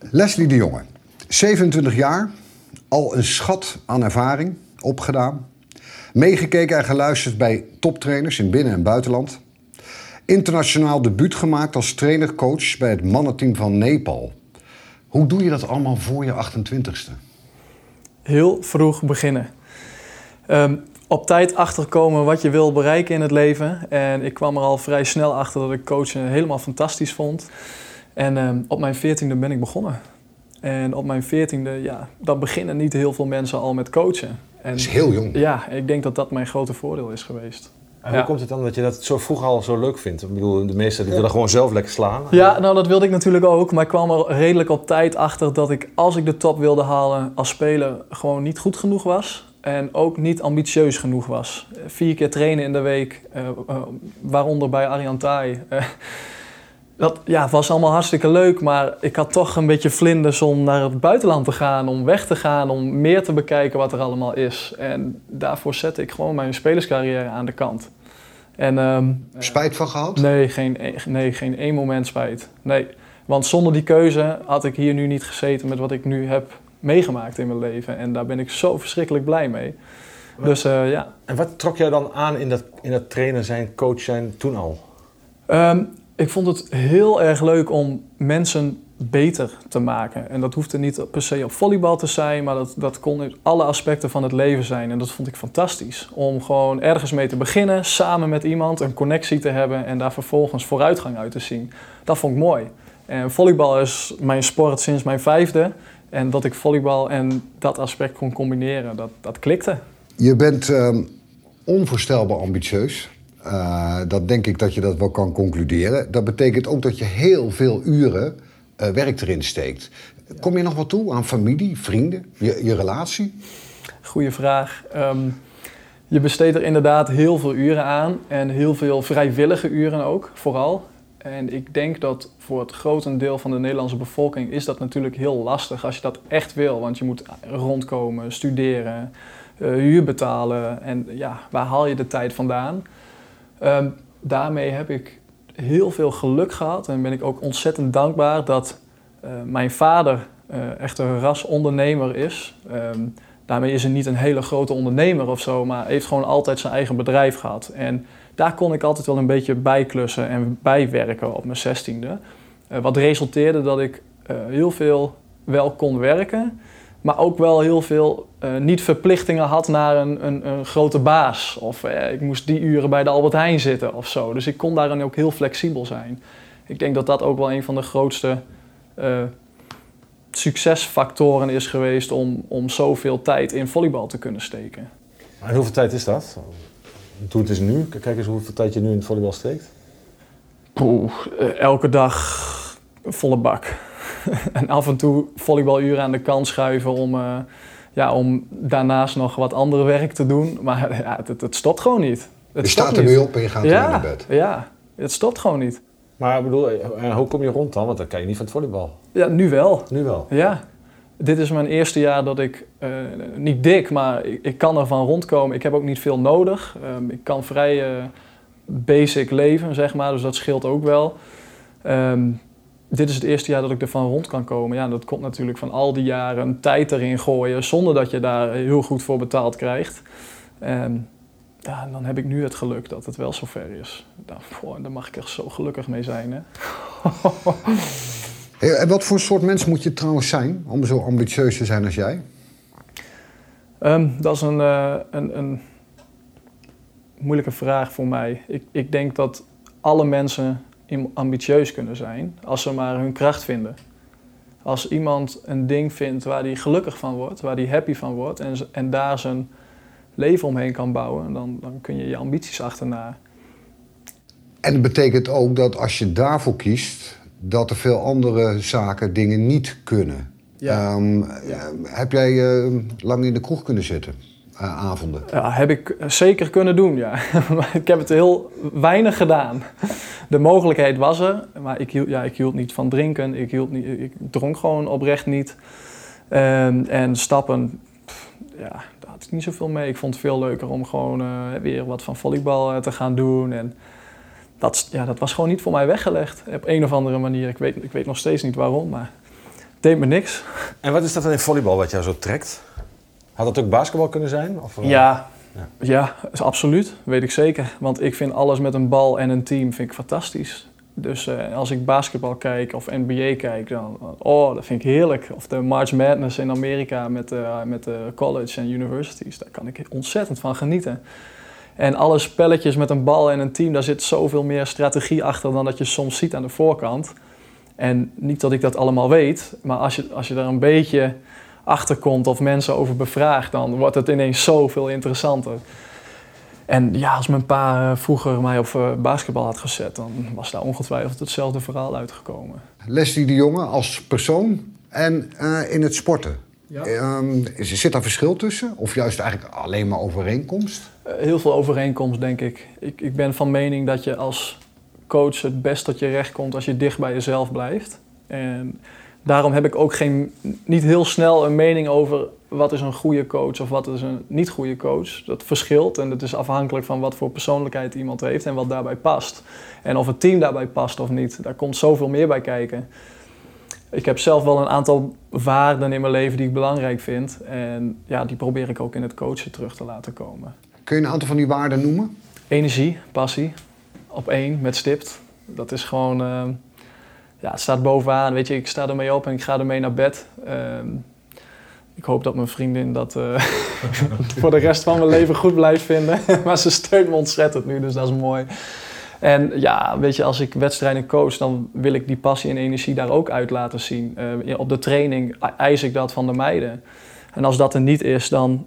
Leslie de Jonge, 27 jaar, al een schat aan ervaring opgedaan. Meegekeken en geluisterd bij toptrainers in binnen- en buitenland. Internationaal debuut gemaakt als trainer-coach bij het mannenteam van Nepal. Hoe doe je dat allemaal voor je 28ste? Heel vroeg beginnen. Ehm, op tijd achterkomen wat je wil bereiken in het leven. En ik kwam er al vrij snel achter dat ik coachen helemaal fantastisch vond. En ehm, op mijn veertiende ben ik begonnen. En op mijn veertiende, ja, dan beginnen niet heel veel mensen al met coachen. En, Dat is heel jong. Ja, ik denk dat dat mijn grote voordeel is geweest. En Ja. hoe komt het dan dat je dat zo vroeg al zo leuk vindt? Ik bedoel, de meesten die willen gewoon zelf lekker slaan. Ja, nou dat wilde ik natuurlijk ook. Maar ik kwam er redelijk op tijd achter dat ik, als ik de top wilde halen als speler, gewoon niet goed genoeg was. En ook niet ambitieus genoeg was. Vier keer trainen in de week, eh, eh, waaronder bij Ariantai. Eh, dat ja, was allemaal hartstikke leuk, maar ik had toch een beetje vlinders om naar het buitenland te gaan, om weg te gaan, om meer te bekijken wat er allemaal is. En daarvoor zette ik gewoon mijn spelerscarrière aan de kant. En, ehm, Spijt van gehad? Nee, geen, e- nee, geen één moment spijt. Nee, want zonder die keuze had ik hier nu niet gezeten met wat ik nu heb meegemaakt in mijn leven. En daar ben ik zo verschrikkelijk blij mee. Dus eh, ja. En wat trok jij dan aan in dat, in dat trainer zijn, coach zijn toen al? Ehm, ik vond het heel erg leuk om mensen beter te maken. En dat hoefde niet per se op volleybal te zijn, maar dat, dat kon in alle aspecten van het leven zijn. En dat vond ik fantastisch. Om gewoon ergens mee te beginnen, samen met iemand een connectie te hebben en daar vervolgens vooruitgang uit te zien. Dat vond ik mooi. En volleybal is mijn sport sinds mijn vijfde. En dat ik volleybal en dat aspect kon combineren, dat, dat klikte. Je bent ehm, onvoorstelbaar ambitieus. Eh, dat denk ik dat je dat wel kan concluderen. Dat betekent ook dat je heel veel uren eh, werk erin steekt. Kom je nog wat toe aan familie, vrienden, je, je relatie? Goeie vraag. Ehm, je besteedt er inderdaad heel veel uren aan en heel veel vrijwillige uren ook, vooral. En ik denk dat voor het grotendeel van de Nederlandse bevolking is dat natuurlijk heel lastig als je dat echt wil. Want je moet rondkomen, studeren, eh, huur betalen en ja, waar haal je de tijd vandaan? Ehm, daarmee heb ik heel veel geluk gehad en ben ik ook ontzettend dankbaar dat eh, mijn vader eh, echt een ras ondernemer is. Ehm, daarmee is hij niet een hele grote ondernemer of zo, maar heeft gewoon altijd zijn eigen bedrijf gehad. En daar kon ik altijd wel een beetje bijklussen en bijwerken op mijn zestiende. Eh, wat resulteerde dat ik heel veel wel kon werken, maar ook wel heel veel eh, niet verplichtingen had naar een, een, een grote baas. Of eh, ik moest die uren bij de Albert Heijn zitten of zo. Dus ik kon daarin ook heel flexibel zijn. Ik denk dat dat ook wel een van de grootste eh, succesfactoren is geweest om, om zoveel tijd in volleybal te kunnen steken. En hoeveel tijd is dat? Toen het is nu, kijk eens hoeveel tijd je nu in het volleybal steekt. Poeh, eh, elke dag volle bak. en af en toe volleybaluren aan de kant schuiven om, eh, ja, om daarnaast nog wat andere werk te doen. Maar ja, het, het, het stopt gewoon niet. Het je stopt staat er niet. weer op en je gaat weer ja, naar bed. Ja, het stopt gewoon niet. Maar ik bedoel, en hoe kom je rond dan? Want dan kan je niet van het volleybal. Ja, nu wel. Nu wel. Ja. Dit is mijn eerste jaar dat ik, eh, niet dik, maar ik, ik kan ervan rondkomen. Ik heb ook niet veel nodig. Ehm, ik kan vrij eh, basic leven, zeg maar, dus dat scheelt ook wel. Ehm, dit is het eerste jaar dat ik ervan rond kan komen. Ja, dat komt natuurlijk van al die jaren tijd erin gooien zonder dat je daar heel goed voor betaald krijgt. Ehm, ja, en dan heb ik nu het geluk dat het wel zover is. Nou, boah, daar mag ik echt zo gelukkig mee zijn. Hè? En wat voor soort mens moet je trouwens zijn om zo ambitieus te zijn als jij? Ehm, dat is een, eh, een, een moeilijke vraag voor mij. Ik, ik denk dat alle mensen ambitieus kunnen zijn als ze maar hun kracht vinden. Als iemand een ding vindt waar hij gelukkig van wordt, waar hij happy van wordt en, en daar zijn leven omheen kan bouwen, dan, dan kun je je ambities achterna. En het betekent ook dat als je daarvoor kiest, dat er veel andere zaken, dingen niet kunnen. Ja. Ehm, eh, Heb jij eh, lang in de kroeg kunnen zitten, avonden? Ja, heb ik zeker kunnen doen, ja. maar ik heb het heel weinig gedaan. De mogelijkheid was er, maar ik hield, ja, ik hield niet van drinken. Ik, hield niet, ik dronk gewoon oprecht niet. En, en stappen, pff, ja, daar had ik niet zoveel mee. Ik vond het veel leuker om gewoon eh, weer wat van volleybal eh, te gaan doen. En dat, ja, dat was gewoon niet voor mij weggelegd. Op een of andere manier. Ik weet, ik weet nog steeds niet waarom, maar Deed me niks. En wat is dat dan in volleybal wat jou zo trekt? Had dat ook basketbal kunnen zijn? Of, eh, Ja, Ja. ja. is absoluut. Weet ik zeker. Want ik vind alles met een bal en een team vind ik fantastisch. Dus eh, als ik basketbal kijk of NBA kijk, dan oh, dat vind ik heerlijk. Of de March Madness in Amerika met, de met de college en universities, daar kan ik ontzettend van genieten. En alle spelletjes met een bal en een team, daar zit zoveel meer strategie achter dan dat je soms ziet aan de voorkant. En niet dat ik dat allemaal weet, maar als je, als je er een beetje achter komt of mensen over bevraagt, dan wordt het ineens zoveel interessanter. En ja, als mijn pa eh, vroeger mij op eh, basketbal had gezet, dan was daar ongetwijfeld hetzelfde verhaal uitgekomen. Leslie de Jonge als persoon en eh, in het sporten. Ja. Ehm, is- zit daar verschil tussen? Of juist eigenlijk alleen maar overeenkomst? Heel veel overeenkomst, denk ik. ik. Ik ben van mening dat je als coach het best tot je recht komt als je dicht bij jezelf blijft. En daarom heb ik ook geen, niet heel snel een mening over wat is een goede coach of wat is een niet goede coach. Dat verschilt en het is afhankelijk van wat voor persoonlijkheid iemand heeft en wat daarbij past. En of het team daarbij past of niet. Daar komt zoveel meer bij kijken. Ik heb zelf wel een aantal waarden in mijn leven die ik belangrijk vind. En ja, die probeer ik ook in het coachen terug te laten komen. Kun je een aantal van die waarden noemen? Energie, passie, op één met stipt. Dat is gewoon, ehm, ja, het staat bovenaan. Weet je, ik sta ermee op en ik ga ermee naar bed. Ehm, ik hoop dat mijn vriendin dat eh, voor de rest van mijn leven goed blijft vinden. maar ze steunt me ontzettend nu, dus dat is mooi. En ja, weet je, als ik wedstrijden coach, dan wil ik die passie en energie daar ook uit laten zien. Eh, op de training eis ik dat van de meiden. En als dat er niet is, dan,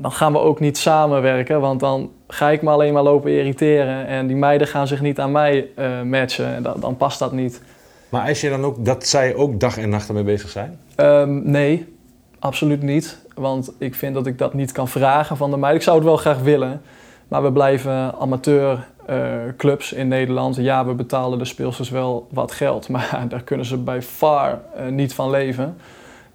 dan gaan we ook niet samenwerken. Want dan ga ik me alleen maar lopen irriteren. En die meiden gaan zich niet aan mij eh, matchen. En dan past dat niet. Maar eis je dan ook dat zij ook dag en nacht ermee bezig zijn? Ehm, nee, absoluut niet. Want ik vind dat ik dat niet kan vragen van de meiden. Ik zou het wel graag willen. Maar we blijven amateur eh, clubs in Nederland. Ja, we betalen de speelsters wel wat geld. Maar daar kunnen ze bij far eh, niet van leven.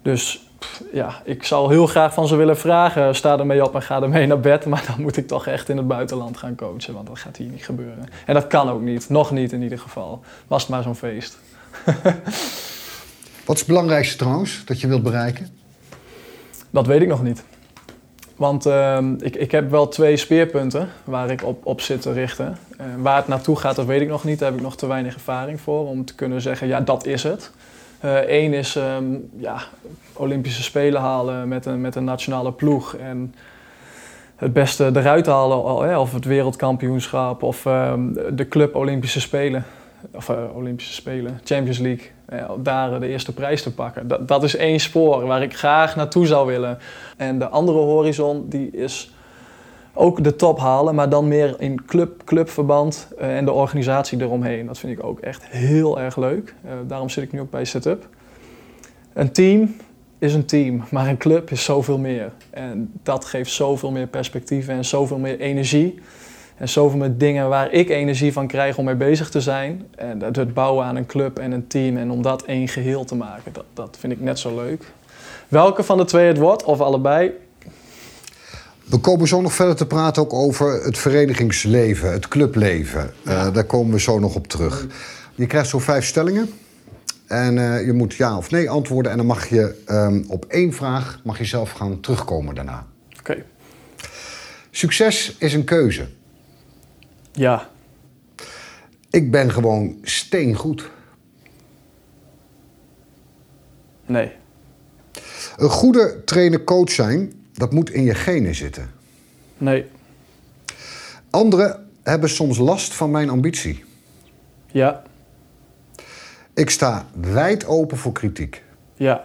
Dus ja, ik zou heel graag van ze willen vragen. Sta ermee op en ga ermee naar bed. Maar dan moet ik toch echt in het buitenland gaan coachen. Want dat gaat hier niet gebeuren. En dat kan ook niet. Nog niet in ieder geval. Was het maar zo'n feest. Wat is het belangrijkste trouwens dat je wilt bereiken? Dat weet ik nog niet. Want ehm, ik, ik heb wel twee speerpunten waar ik op, op zit te richten. Eh, waar het naartoe gaat, dat weet ik nog niet. Daar heb ik nog te weinig ervaring voor om te kunnen zeggen, ja, dat is het. Eén is ehm, ja, Olympische Spelen halen met een, met een nationale ploeg. En het beste eruit halen, of het wereldkampioenschap of ehm, de club Olympische Spelen. Of eh, Olympische Spelen, Champions League. Ja, daar eh, de eerste prijs te pakken. Dat, dat is één spoor waar ik graag naartoe zou willen. En de andere horizon die is ook de top halen, maar dan meer in club, clubverband eh, en de organisatie eromheen. Dat vind ik ook echt heel erg leuk. Eh, daarom zit ik nu ook bij Setup. Een team is een team, maar een club is zoveel meer. En dat geeft zoveel meer perspectief en zoveel meer energie. En zoveel meer dingen waar ik energie van krijg om mee bezig te zijn. En het- bouwen aan een club en een team en om dat één geheel te maken, dat, dat vind ik net zo leuk. Welke van de twee het wordt, of allebei, We komen zo nog verder te praten ook over het verenigingsleven, het clubleven. Eh, daar komen we zo nog op terug. Je krijgt zo vijf stellingen. En eh, je moet ja of nee antwoorden. En dan mag je ehm, op één vraag mag je zelf gaan terugkomen daarna. Oké. Succes is een keuze. Ja. Ik ben gewoon steengoed. Nee. Een goede trainer-coach zijn, dat moet in je genen zitten. Nee. Anderen hebben soms last van mijn ambitie. Ja. Ik sta wijd open voor kritiek. Ja.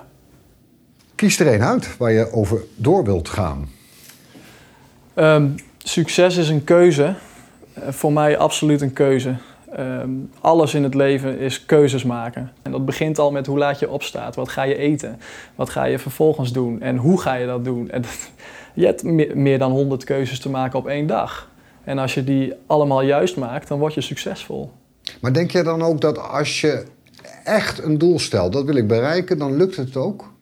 Kies er één uit waar je over door wilt gaan. Ehm, succes is een keuze. Eh, voor mij absoluut een keuze. Ehm, alles in het leven is keuzes maken. En dat begint al met hoe laat je opstaat. Wat ga je eten? Wat ga je vervolgens doen? En hoe ga je dat doen? En je hebt me- meer dan 100 keuzes te maken op één dag. En als je die allemaal juist maakt, dan word je succesvol. Maar denk jij dan ook dat als je echt een doel stelt, dat wil ik bereiken, dan lukt het ook?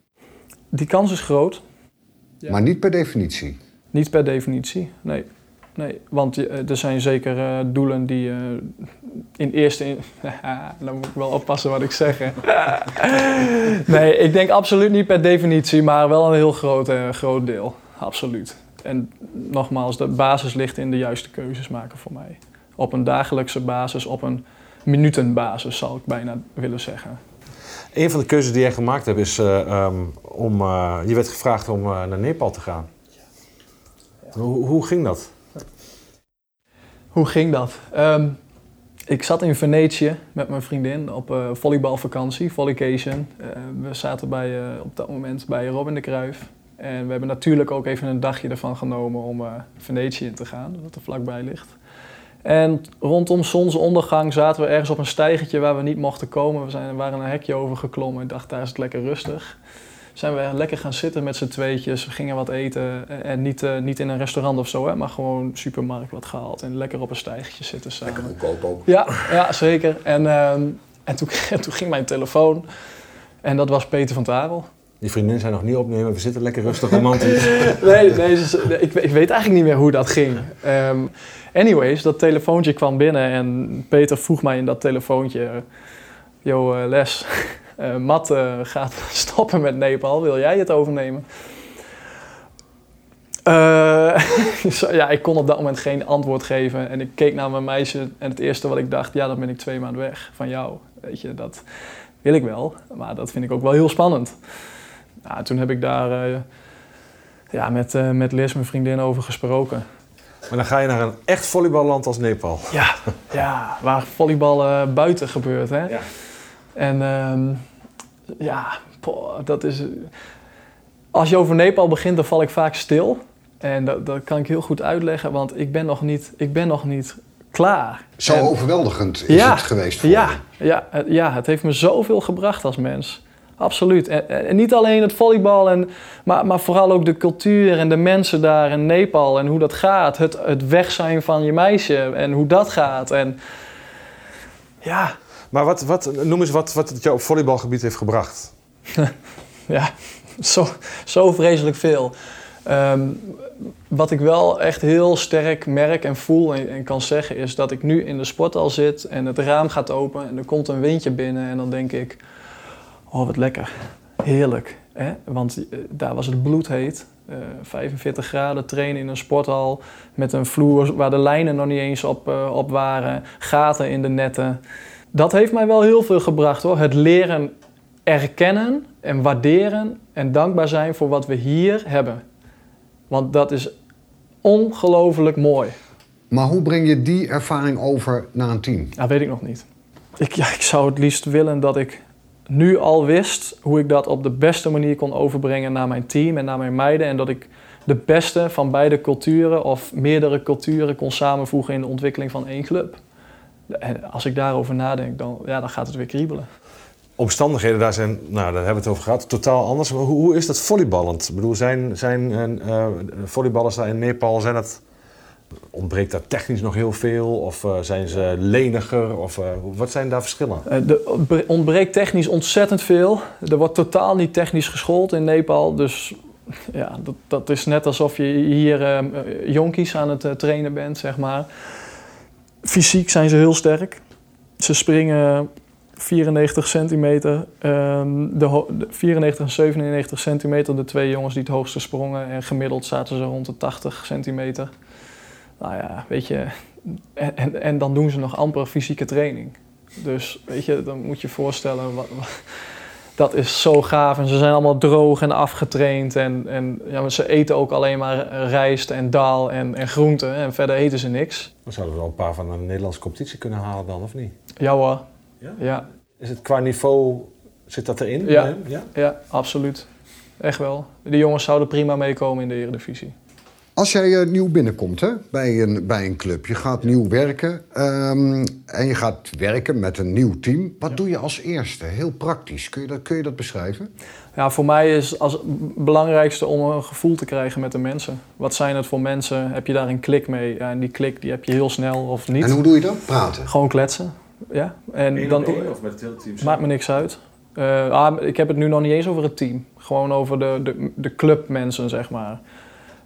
Die kans is groot. Ja. Maar niet per definitie. Niet per definitie, nee. Nee. Want eh, er zijn zeker eh, doelen die eh, in eerste... In dan moet ik wel oppassen wat ik zeg. hè. nee, ik denk absoluut niet per definitie, maar wel een heel groot, eh, groot deel. Absoluut. En nogmaals, de basis ligt in de juiste keuzes maken voor mij. Op een dagelijkse basis, op een minutenbasis zou ik bijna willen zeggen. Een van de keuzes die jij gemaakt hebt is eh, ehm, om. eh, je werd gevraagd om eh, naar Nepal te gaan. Hoe, hoe ging dat? Hoe ging dat? Ehm, ik zat in Venetië met mijn vriendin op eh, volleybalvakantie, volleycation. Eh, we zaten bij, eh, op dat moment bij Robin de Cruijff. En we hebben natuurlijk ook even een dagje ervan genomen om Venetië in te gaan, dat er vlakbij ligt. En rondom zonsondergang zaten we ergens op een stijgertje waar we niet mochten komen. We zijn, waren een hekje overgeklommen. Ik dacht, daar is het lekker rustig. Zijn we lekker gaan zitten met z'n tweetjes. We gingen wat eten. En- niet, eh, niet in een restaurant of zo, hè, maar gewoon supermarkt wat gehaald. En lekker op een stijgertje zitten samen. Lekker goedkoop ook. Ja, ja zeker. En, ehm, en toen, toen ging mijn telefoon. En dat was Peter van Tarel. Die vriendin zei nog niet opnemen, we zitten lekker rustig romantisch. Nee, nee ik, ik weet eigenlijk niet meer hoe dat ging. Ehm, anyways, dat telefoontje kwam binnen en Peter vroeg mij in dat telefoontje... Yo, eh, Les, eh, Matt eh, gaat stoppen met Nepal, wil jij het overnemen? Eh, ja, ik kon op dat moment geen antwoord geven. En ik keek naar mijn meisje en het eerste wat ik dacht... ja, dan ben ik twee maanden weg van jou. Weet je, dat wil ik wel. Maar dat vind ik ook wel heel spannend. Nou, toen heb ik daar... ja, met, eh, met Liz, mijn vriendin, over gesproken. Maar dan ga je naar een echt volleyballand als Nepal. Ja, ja waar volleybal buiten gebeurt. Hè? Ja. En ehm, ja, poh, dat is... Als je over Nepal begint, dan val ik vaak stil. En dat, dat kan ik heel goed uitleggen, want ik ben nog niet, ik ben nog niet klaar. Zo En- overweldigend is Ja, het geweest voor Ja, je. ja, het- ja, het heeft me zoveel gebracht als mens. Absoluut. En, en- en niet alleen het volleybal, en, maar, maar vooral ook de cultuur en de mensen daar in Nepal en hoe dat gaat. Het, het weg zijn van je meisje en hoe dat gaat. En ja, Maar wat, wat, noem eens wat, wat het jou op volleybalgebied heeft gebracht. ja zo, zo vreselijk veel. Ehm, wat ik wel echt heel sterk merk en voel en, en kan zeggen is dat ik nu in de sporthal zit en het raam gaat open en er komt een windje binnen en dan denk ik, oh wat lekker, heerlijk. Hè? Want eh, daar was het bloedheet, eh 45 graden, trainen in een sporthal met een vloer waar de lijnen nog niet eens op, eh, op waren, gaten in de netten. Dat heeft mij wel heel veel gebracht hoor, het leren erkennen en waarderen en dankbaar zijn voor wat we hier hebben. Want dat is ongelooflijk mooi. Maar hoe breng je die ervaring over naar een team? Dat weet ik nog niet. Ik, ja, ik zou het liefst willen dat ik nu al wist hoe ik dat op de beste manier kon overbrengen naar mijn team en naar mijn meiden. En dat ik de beste van beide culturen of meerdere culturen kon samenvoegen in de ontwikkeling van één club. En als ik daarover nadenk, dan, ja, dan gaat het weer kriebelen. Omstandigheden daar zijn, nou daar hebben we het over gehad, totaal anders. Maar hoe, hoe is dat volleyballend? Ik bedoel, zijn, zijn eh, eh, volleyballers daar in Nepal, zijn het, ontbreekt daar technisch nog heel veel? Of eh, zijn ze leniger? Of eh, wat zijn daar verschillen? Eh, Er ontbre- ontbreekt technisch ontzettend veel. Er wordt totaal niet technisch geschoold in Nepal. Dus ja, dat, dat is net alsof je hier eh, eh, jonkies aan het eh, trainen bent, zeg maar. Fysiek zijn ze heel sterk. Ze springen 94 centimeter. ehm, de, ho- de 94 en 97 centimeter, de twee jongens die het hoogste sprongen. En gemiddeld zaten ze rond de 80 centimeter. Nou ja, weet je. En, en, dan doen ze nog amper fysieke training. Dus weet je, dan moet je voorstellen, wat, dat is zo gaaf. En ze zijn allemaal droog en afgetraind. En, en ja, ze eten ook alleen maar rijst en daal en, en groenten. En verder eten ze niks. Dan zouden we wel een paar van een Nederlandse competitie kunnen halen dan, of niet? Ja hoor. Ja? Ja, Is het qua niveau, zit dat erin? Ja. ja? ja, absoluut. Echt wel. Die jongens zouden prima meekomen in de Eredivisie. Als jij eh, nieuw binnenkomt hè, bij, een, bij een club, je gaat nieuw werken ehm, en je gaat werken met een nieuw team. Wat doe je als eerste? Heel praktisch. Kun je dat, kun je dat beschrijven? Ja, voor mij is als het belangrijkste om een gevoel te krijgen met de mensen. Wat zijn het voor mensen? Heb je daar een klik mee? Ja, en die klik die heb je heel snel of niet. En hoe doe je dat? Praten. Gewoon kletsen. Ja. En dan of met het hele team? maakt me niks uit. Eh, ah, ik heb het nu nog niet eens over het team. Gewoon over de, de, de clubmensen, zeg maar.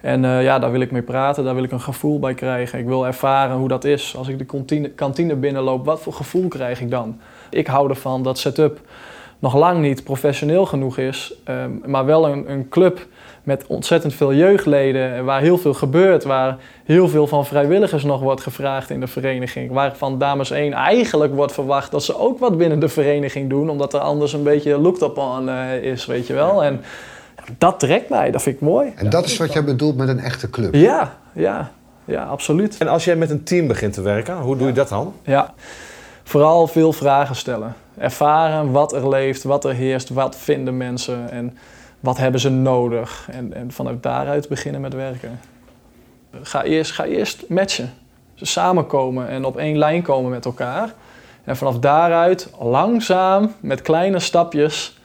En eh, ja, daar wil ik mee praten, daar wil ik een gevoel bij krijgen. Ik wil ervaren hoe dat is. Als ik de kantine, kantine binnenloop, wat voor gevoel krijg ik dan? Ik hou ervan dat setup nog lang niet professioneel genoeg is, ehm, maar wel een, een club met ontzettend veel jeugdleden, waar heel veel gebeurt, waar heel veel van vrijwilligers nog wordt gevraagd in de vereniging. Waarvan dames 1 eigenlijk wordt verwacht dat ze ook wat binnen de vereniging doen, omdat er anders een beetje looked upon uh, is, weet je wel. En dat trekt mij, dat vind ik mooi. En dat is wat jij bedoelt met een echte club? Ja, ja, ja, absoluut. En als jij met een team begint te werken, hoe doe je dat dan? Ja, vooral veel vragen stellen. Ervaren wat er leeft, wat er heerst, wat vinden mensen en wat hebben ze nodig. En, en vanuit daaruit beginnen met werken. Ga eerst, ga eerst matchen. Dus samenkomen en op één lijn komen met elkaar. En vanaf daaruit langzaam met kleine stapjes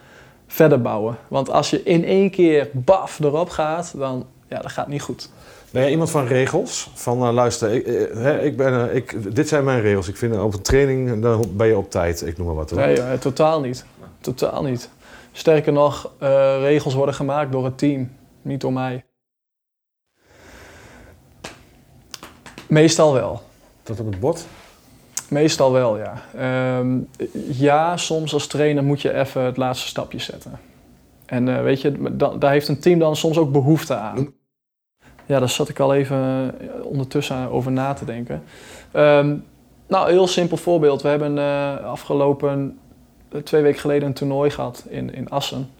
verder bouwen. Want als je in één keer baf erop gaat, dan ja, dat gaat niet goed. Ben jij iemand van regels? Van uh, luister, ik, uh, ik ben, uh, ik, dit zijn mijn regels. Ik vind op een training dan ben je op tijd. Ik noem maar wat. Hoor. Nee, totaal niet. Totaal niet. Sterker nog, regels worden gemaakt door het team, niet door mij. Meestal wel. Tot op het bord? Meestal wel, ja. Um, ja, soms als trainer moet je even het laatste stapje zetten. En uh, weet je, da daar heeft een team dan soms ook behoefte aan. Ja, daar zat ik al even ondertussen over na te denken. Um, nou, heel simpel voorbeeld. We hebben uh, afgelopen twee weken geleden een toernooi gehad in, in Assen.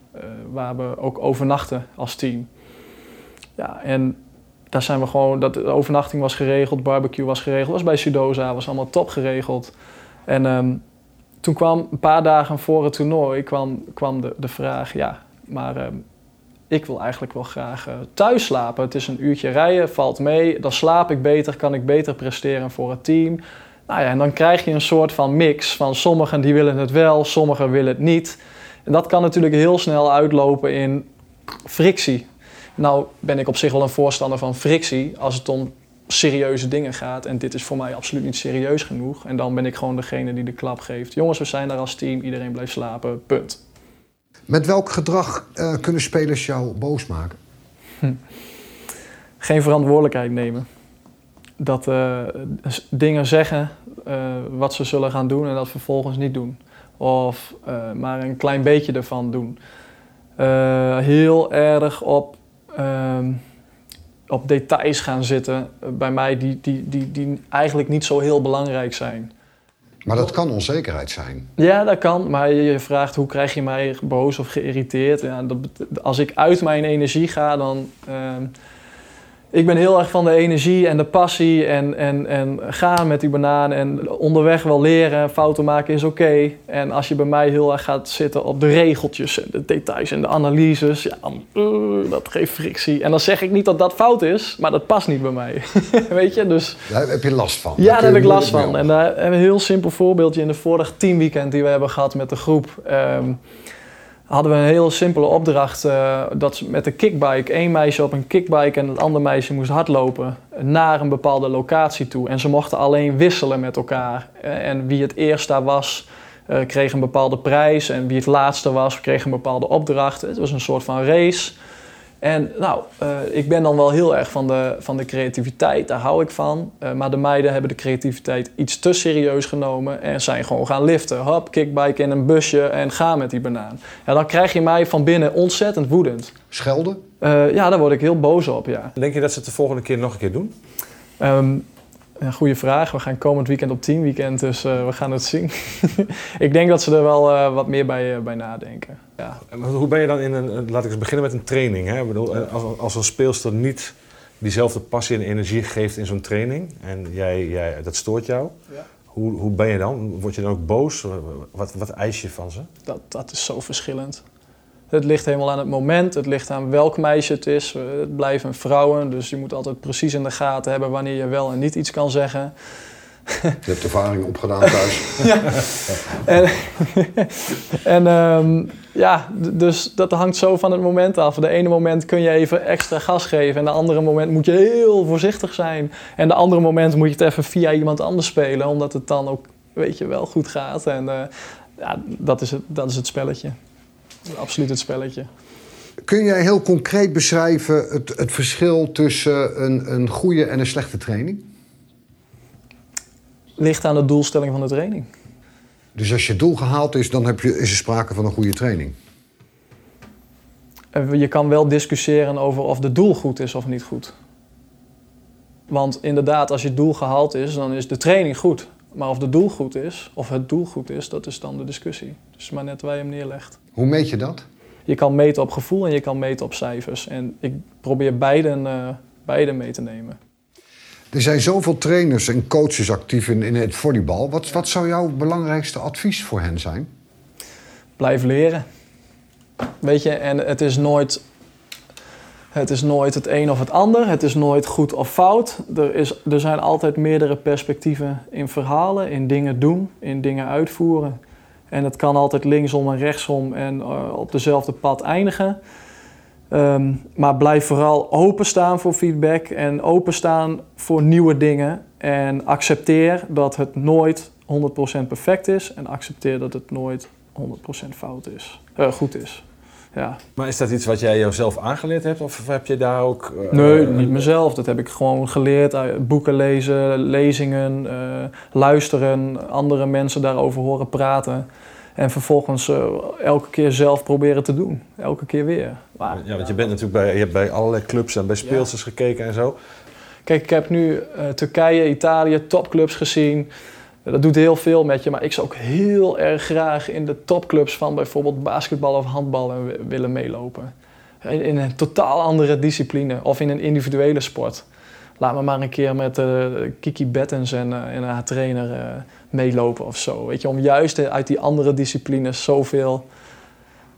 Waar we ook overnachten als team. Ja, en daar zijn we gewoon, dat, de overnachting was geregeld, barbecue was geregeld, was bij Sudoza, was allemaal top geregeld. En um, toen kwam een paar dagen voor het toernooi kwam, kwam de, de vraag, ja, maar um, ik wil eigenlijk wel graag uh, thuis slapen. Het is een uurtje rijden, valt mee, dan slaap ik beter, kan ik beter presteren voor het team. Nou ja, en dan krijg je een soort van mix van sommigen die willen het wel, sommigen willen het niet. En dat kan natuurlijk heel snel uitlopen in frictie. Nou ben ik op zich wel een voorstander van frictie als het om serieuze dingen gaat. En dit is voor mij absoluut niet serieus genoeg. En dan ben ik gewoon degene die de klap geeft. Jongens, we zijn daar als team, iedereen blijft slapen, punt. Met welk gedrag uh, kunnen spelers jou boos maken? Hm. Geen verantwoordelijkheid nemen. Dat uh, dingen zeggen uh, wat ze zullen gaan doen en dat vervolgens niet doen. Of maar een klein beetje ervan doen. heel erg op um, op details gaan zitten bij mij die, die, die, die eigenlijk niet zo heel belangrijk zijn. Maar dat kan onzekerheid zijn. Ja, dat kan. Maar je vraagt hoe krijg je mij boos of geïrriteerd. Ja, dat, als ik uit mijn energie ga, dan. Uh, ik ben heel erg van de energie en de passie en, en, en gaan met die banaan en onderweg wel leren. Fouten maken is oké. Okay. En als je bij mij heel erg gaat zitten op de regeltjes en de details en de analyses, ja, dan, uh, dat geeft frictie. En dan zeg ik niet dat dat fout is, maar dat past niet bij mij. Weet je, dus... Daar heb je last van. Ja, daar heb ik last van. En daar hebben we een heel simpel voorbeeldje in de vorige teamweekend die we hebben gehad met de groep. Um, hadden we een heel simpele opdracht. Uh, dat met de kickbike, één meisje op een kickbike en het andere meisje moest hardlopen naar een bepaalde locatie toe. En ze mochten alleen wisselen met elkaar. En wie het eerst daar was, uh, kreeg een bepaalde prijs. En wie het laatste was, kreeg een bepaalde opdracht. Het was een soort van race. En nou, uh, ik ben dan wel heel erg van de, van de creativiteit, daar hou ik van. Uh, maar de meiden hebben de creativiteit iets te serieus genomen en zijn gewoon gaan liften. Hop, kickbike in een busje en ga met die banaan. Ja, dan krijg je mij van binnen ontzettend woedend. Schelden? Uh, ja, daar word ik heel boos op, ja. Denk je dat ze het de volgende keer nog een keer doen? Um, een goede vraag. We gaan komend weekend op teamweekend, dus uh, we gaan het zien. ik denk dat ze er wel uh, wat meer bij, uh, bij nadenken. Ja. Hoe ben je dan in een, laat ik eens beginnen met een training. Hè? Ik bedoel, als, als een speelster niet diezelfde passie en energie geeft in zo'n training en jij, jij, dat stoort jou, ja. hoe, hoe ben je dan? Word je dan ook boos? Wat, wat eis je van ze? Dat, dat is zo verschillend. Het ligt helemaal aan het moment, het ligt aan welk meisje het is. Het blijven vrouwen, dus je moet altijd precies in de gaten hebben wanneer je wel en niet iets kan zeggen. Je hebt ervaring opgedaan thuis. ja. En, en um, ja, dus dat hangt zo van het moment af. De ene moment kun je even extra gas geven. En de andere moment moet je heel voorzichtig zijn. En de andere moment moet je het even via iemand anders spelen. Omdat het dan ook, weet je, wel goed gaat. En uh, ja, dat is het, dat is het spelletje absoluut het spelletje. Kun jij heel concreet beschrijven het, het verschil tussen een, een goede en een slechte training? Ligt aan de doelstelling van de training. Dus als je doel gehaald is, dan heb je, is er sprake van een goede training. Eh, Je kan wel discussiëren over of de doel goed is of niet goed. Want inderdaad, als je doel gehaald is, dan is de training goed. Maar of de doel goed is, of het doel goed is, dat is dan de discussie. Dus maar net waar je hem neerlegt. Hoe meet je dat? Je kan meten op gevoel en je kan meten op cijfers. En ik probeer beide, eh, beide mee te nemen. Er zijn zoveel trainers en coaches actief in, in het volleybal. Wat, wat zou jouw belangrijkste advies voor hen zijn? Blijf leren. Weet je, en het is nooit het is nooit het een of het ander. Het is nooit goed of fout. Er, is, er zijn altijd meerdere perspectieven in verhalen, in dingen doen, in dingen uitvoeren. En het kan altijd linksom en rechtsom en uh, op dezelfde pad eindigen. Um, maar blijf vooral openstaan voor feedback en openstaan voor nieuwe dingen. En accepteer dat het nooit 100% perfect is. En accepteer dat het nooit 100% fout is. Uh, goed is. Ja. Maar is dat iets wat jij jezelf aangeleerd hebt? Of heb je daar ook... Uh, nee, niet mezelf. Dat heb ik gewoon geleerd. Boeken lezen, lezingen, uh, luisteren, andere mensen daarover horen praten. En vervolgens uh, elke keer zelf proberen te doen. Elke keer weer. Maar, ja, want je bent natuurlijk bij, je hebt bij allerlei clubs en bij speelsters ja. gekeken en zo. Kijk, ik heb nu Turkije, Italië, topclubs gezien. Dat doet heel veel met je, maar ik zou ook heel erg graag in de topclubs van bijvoorbeeld basketbal of handbal willen meelopen. In een totaal andere discipline of in een individuele sport. Laat me maar een keer met uh, Kiki Bettens en, en haar trainer meelopen of zo. Weet je, om juist uit die andere disciplines zoveel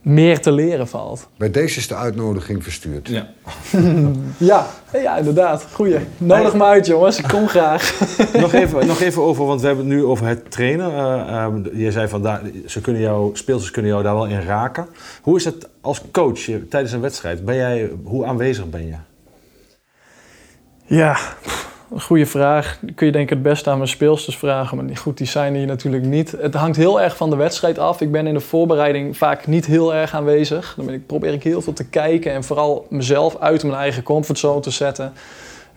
meer te leren valt. Bij deze is de uitnodiging verstuurd. Ja, ja, ja, inderdaad. Goeie. Nodig hey. me uit, jongens. Ik kom graag. nog, even, nog even over, want we hebben het nu over het trainen. Uh, um, je zei van, daar, ze kunnen jou, speelsters kunnen jou daar wel in raken. Hoe is het als coach tijdens een wedstrijd? Ben jij, hoe aanwezig ben je? Ja, een goede vraag. Kun je denk ik het beste aan mijn speelsters vragen. Maar goed, die zijn hier natuurlijk niet. Het hangt heel erg van de wedstrijd af. Ik ben in de voorbereiding vaak niet heel erg aanwezig. Dan ben ik, probeer ik heel veel te kijken en vooral mezelf uit mijn eigen comfortzone te zetten.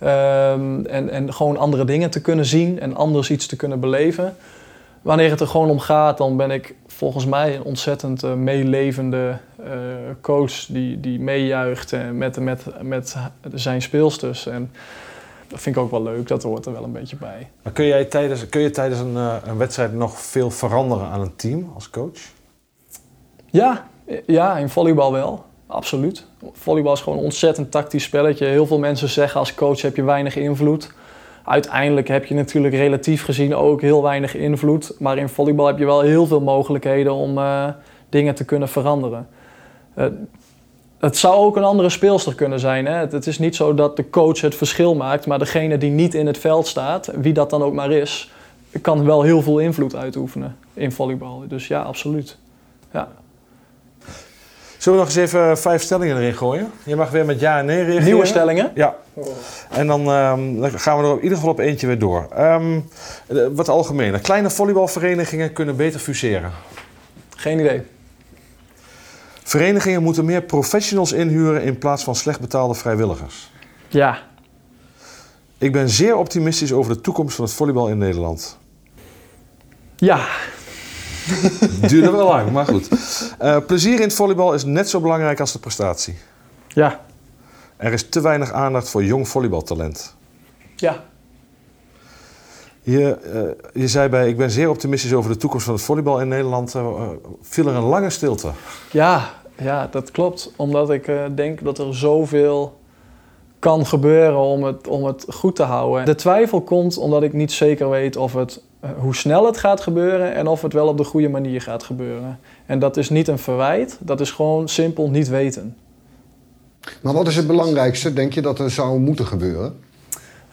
Um, en, en gewoon andere dingen te kunnen zien en anders iets te kunnen beleven. Wanneer het er gewoon om gaat, dan ben ik volgens mij een ontzettend uh, meelevende uh, coach die, die meejuicht uh, met, met, met zijn speelsters. En dat vind ik ook wel leuk, dat hoort er wel een beetje bij. Maar kun, jij tijdens, kun je tijdens een, een wedstrijd nog veel veranderen aan een team als coach? Ja, ja in volleybal wel. Absoluut. Volleybal is gewoon een ontzettend tactisch spelletje. Heel veel mensen zeggen als coach heb je weinig invloed uiteindelijk heb je natuurlijk relatief gezien ook heel weinig invloed. Maar in volleybal heb je wel heel veel mogelijkheden om uh, dingen te kunnen veranderen. Uh, het zou ook een andere speelster kunnen zijn. Hè? Het, het, is niet zo dat de coach het verschil maakt, maar degene die niet in het veld staat, wie dat dan ook maar is, kan wel heel veel invloed uitoefenen in volleybal. Dus ja, absoluut. Ja. Zullen we nog eens even vijf stellingen erin gooien? Je mag weer met ja en nee reageren. Nieuwe stellingen? Ja. En dan, um, dan, gaan we er in ieder geval op eentje weer door. Um, wat algemener. Kleine volleybalverenigingen kunnen beter fuseren. Geen idee. Verenigingen moeten meer professionals inhuren in plaats van slecht betaalde vrijwilligers. Ja. Ik ben zeer optimistisch over de toekomst van het volleybal in Nederland. Ja. Duurde wel lang, maar goed. Uh, plezier in het volleybal is net zo belangrijk als de prestatie. Ja. Er is te weinig aandacht voor jong volleybaltalent. Ja. Je, uh, je zei bij, ik ben zeer optimistisch over de toekomst van het volleybal in Nederland. Uh, viel er een lange stilte? Ja, ja dat klopt. Omdat ik denk dat er zoveel kan gebeuren om het, om het goed te houden. De twijfel komt omdat ik niet zeker weet of het hoe snel het gaat gebeuren en of het wel op de goede manier gaat gebeuren. En dat is niet een verwijt, dat is gewoon simpel niet weten. Maar wat is het belangrijkste, denk je, dat er zou moeten gebeuren?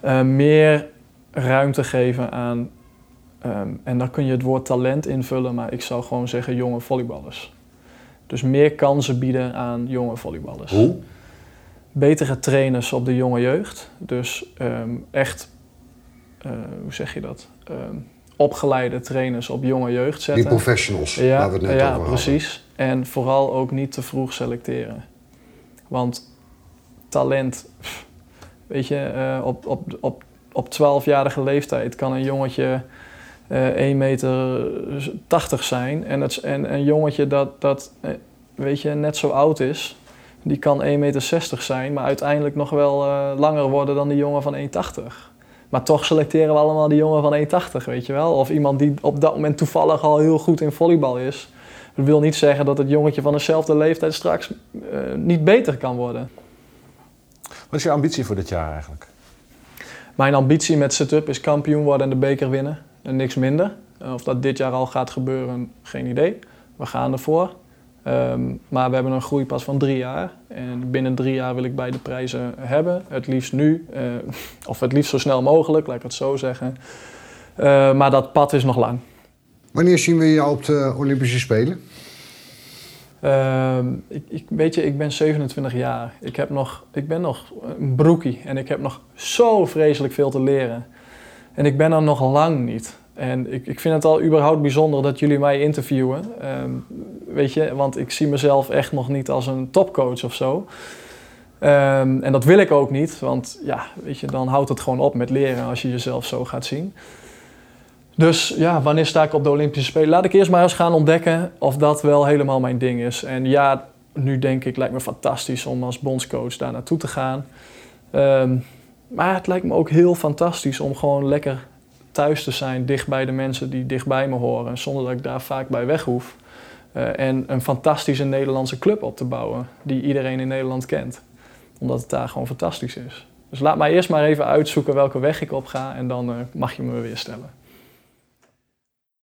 Uh, meer ruimte geven aan, um, en dan kun je het woord talent invullen, maar ik zou gewoon zeggen jonge volleyballers. Dus meer kansen bieden aan jonge volleyballers. Hoe? Betere trainers op de jonge jeugd. Dus um, echt, uh, hoe zeg je dat? Um, opgeleide trainers op jonge jeugd zetten. Die professionals, ja, waar we het net ja, over precies. En vooral ook niet te vroeg selecteren. Want talent, pff, weet je, eh, op, op, op, op 12-jarige leeftijd kan een jongetje eh 1,80 meter 80 zijn. En, het, en een jongetje dat, dat eh, weet je, net zo oud is, die kan 1,60 meter 60 zijn, maar uiteindelijk nog wel eh, langer worden dan die jongen van 1,80. Maar toch selecteren we allemaal die jongen van 1,80, weet je wel. Of iemand die op dat moment toevallig al heel goed in volleybal is. Dat wil niet zeggen dat het jongetje van dezelfde leeftijd straks niet beter kan worden. Wat is je ambitie voor dit jaar eigenlijk? Mijn ambitie met setup is kampioen worden en de beker winnen. En niks minder. Eh, Of dat dit jaar al gaat gebeuren, geen idee. We gaan ervoor. Ehm, maar we hebben een groeipas van drie jaar. En binnen drie jaar wil ik beide prijzen hebben. Het liefst nu, eh, of het liefst zo snel mogelijk, laat ik het zo zeggen. Eh, maar dat pad is nog lang. Wanneer zien we jou op de Olympische Spelen? Ehm, ik, ik, weet je, ik ben 27 jaar. Ik, heb nog, ik ben nog een broekie en ik heb nog zo vreselijk veel te leren. En ik ben er nog lang niet. En ik, ik vind het al überhaupt bijzonder dat jullie mij interviewen. Ehm, weet je, want ik zie mezelf echt nog niet als een topcoach of zo. Ehm, en dat wil ik ook niet, want ja, weet je, dan houdt het gewoon op met leren als je jezelf zo gaat zien. Dus ja, wanneer sta ik op de Olympische Spelen? Laat ik eerst maar eens gaan ontdekken of dat wel helemaal mijn ding is. En ja, nu denk ik, lijkt me fantastisch om als bondscoach daar naartoe te gaan. Ehm, maar het lijkt me ook heel fantastisch om gewoon lekker thuis te zijn, dicht bij de mensen die dichtbij me horen, zonder dat ik daar vaak bij weg hoef. Eh, en een fantastische Nederlandse club op te bouwen, die iedereen in Nederland kent. Omdat het daar gewoon fantastisch is. Dus laat mij eerst maar even uitzoeken welke weg ik op ga en dan eh, mag je me weer stellen.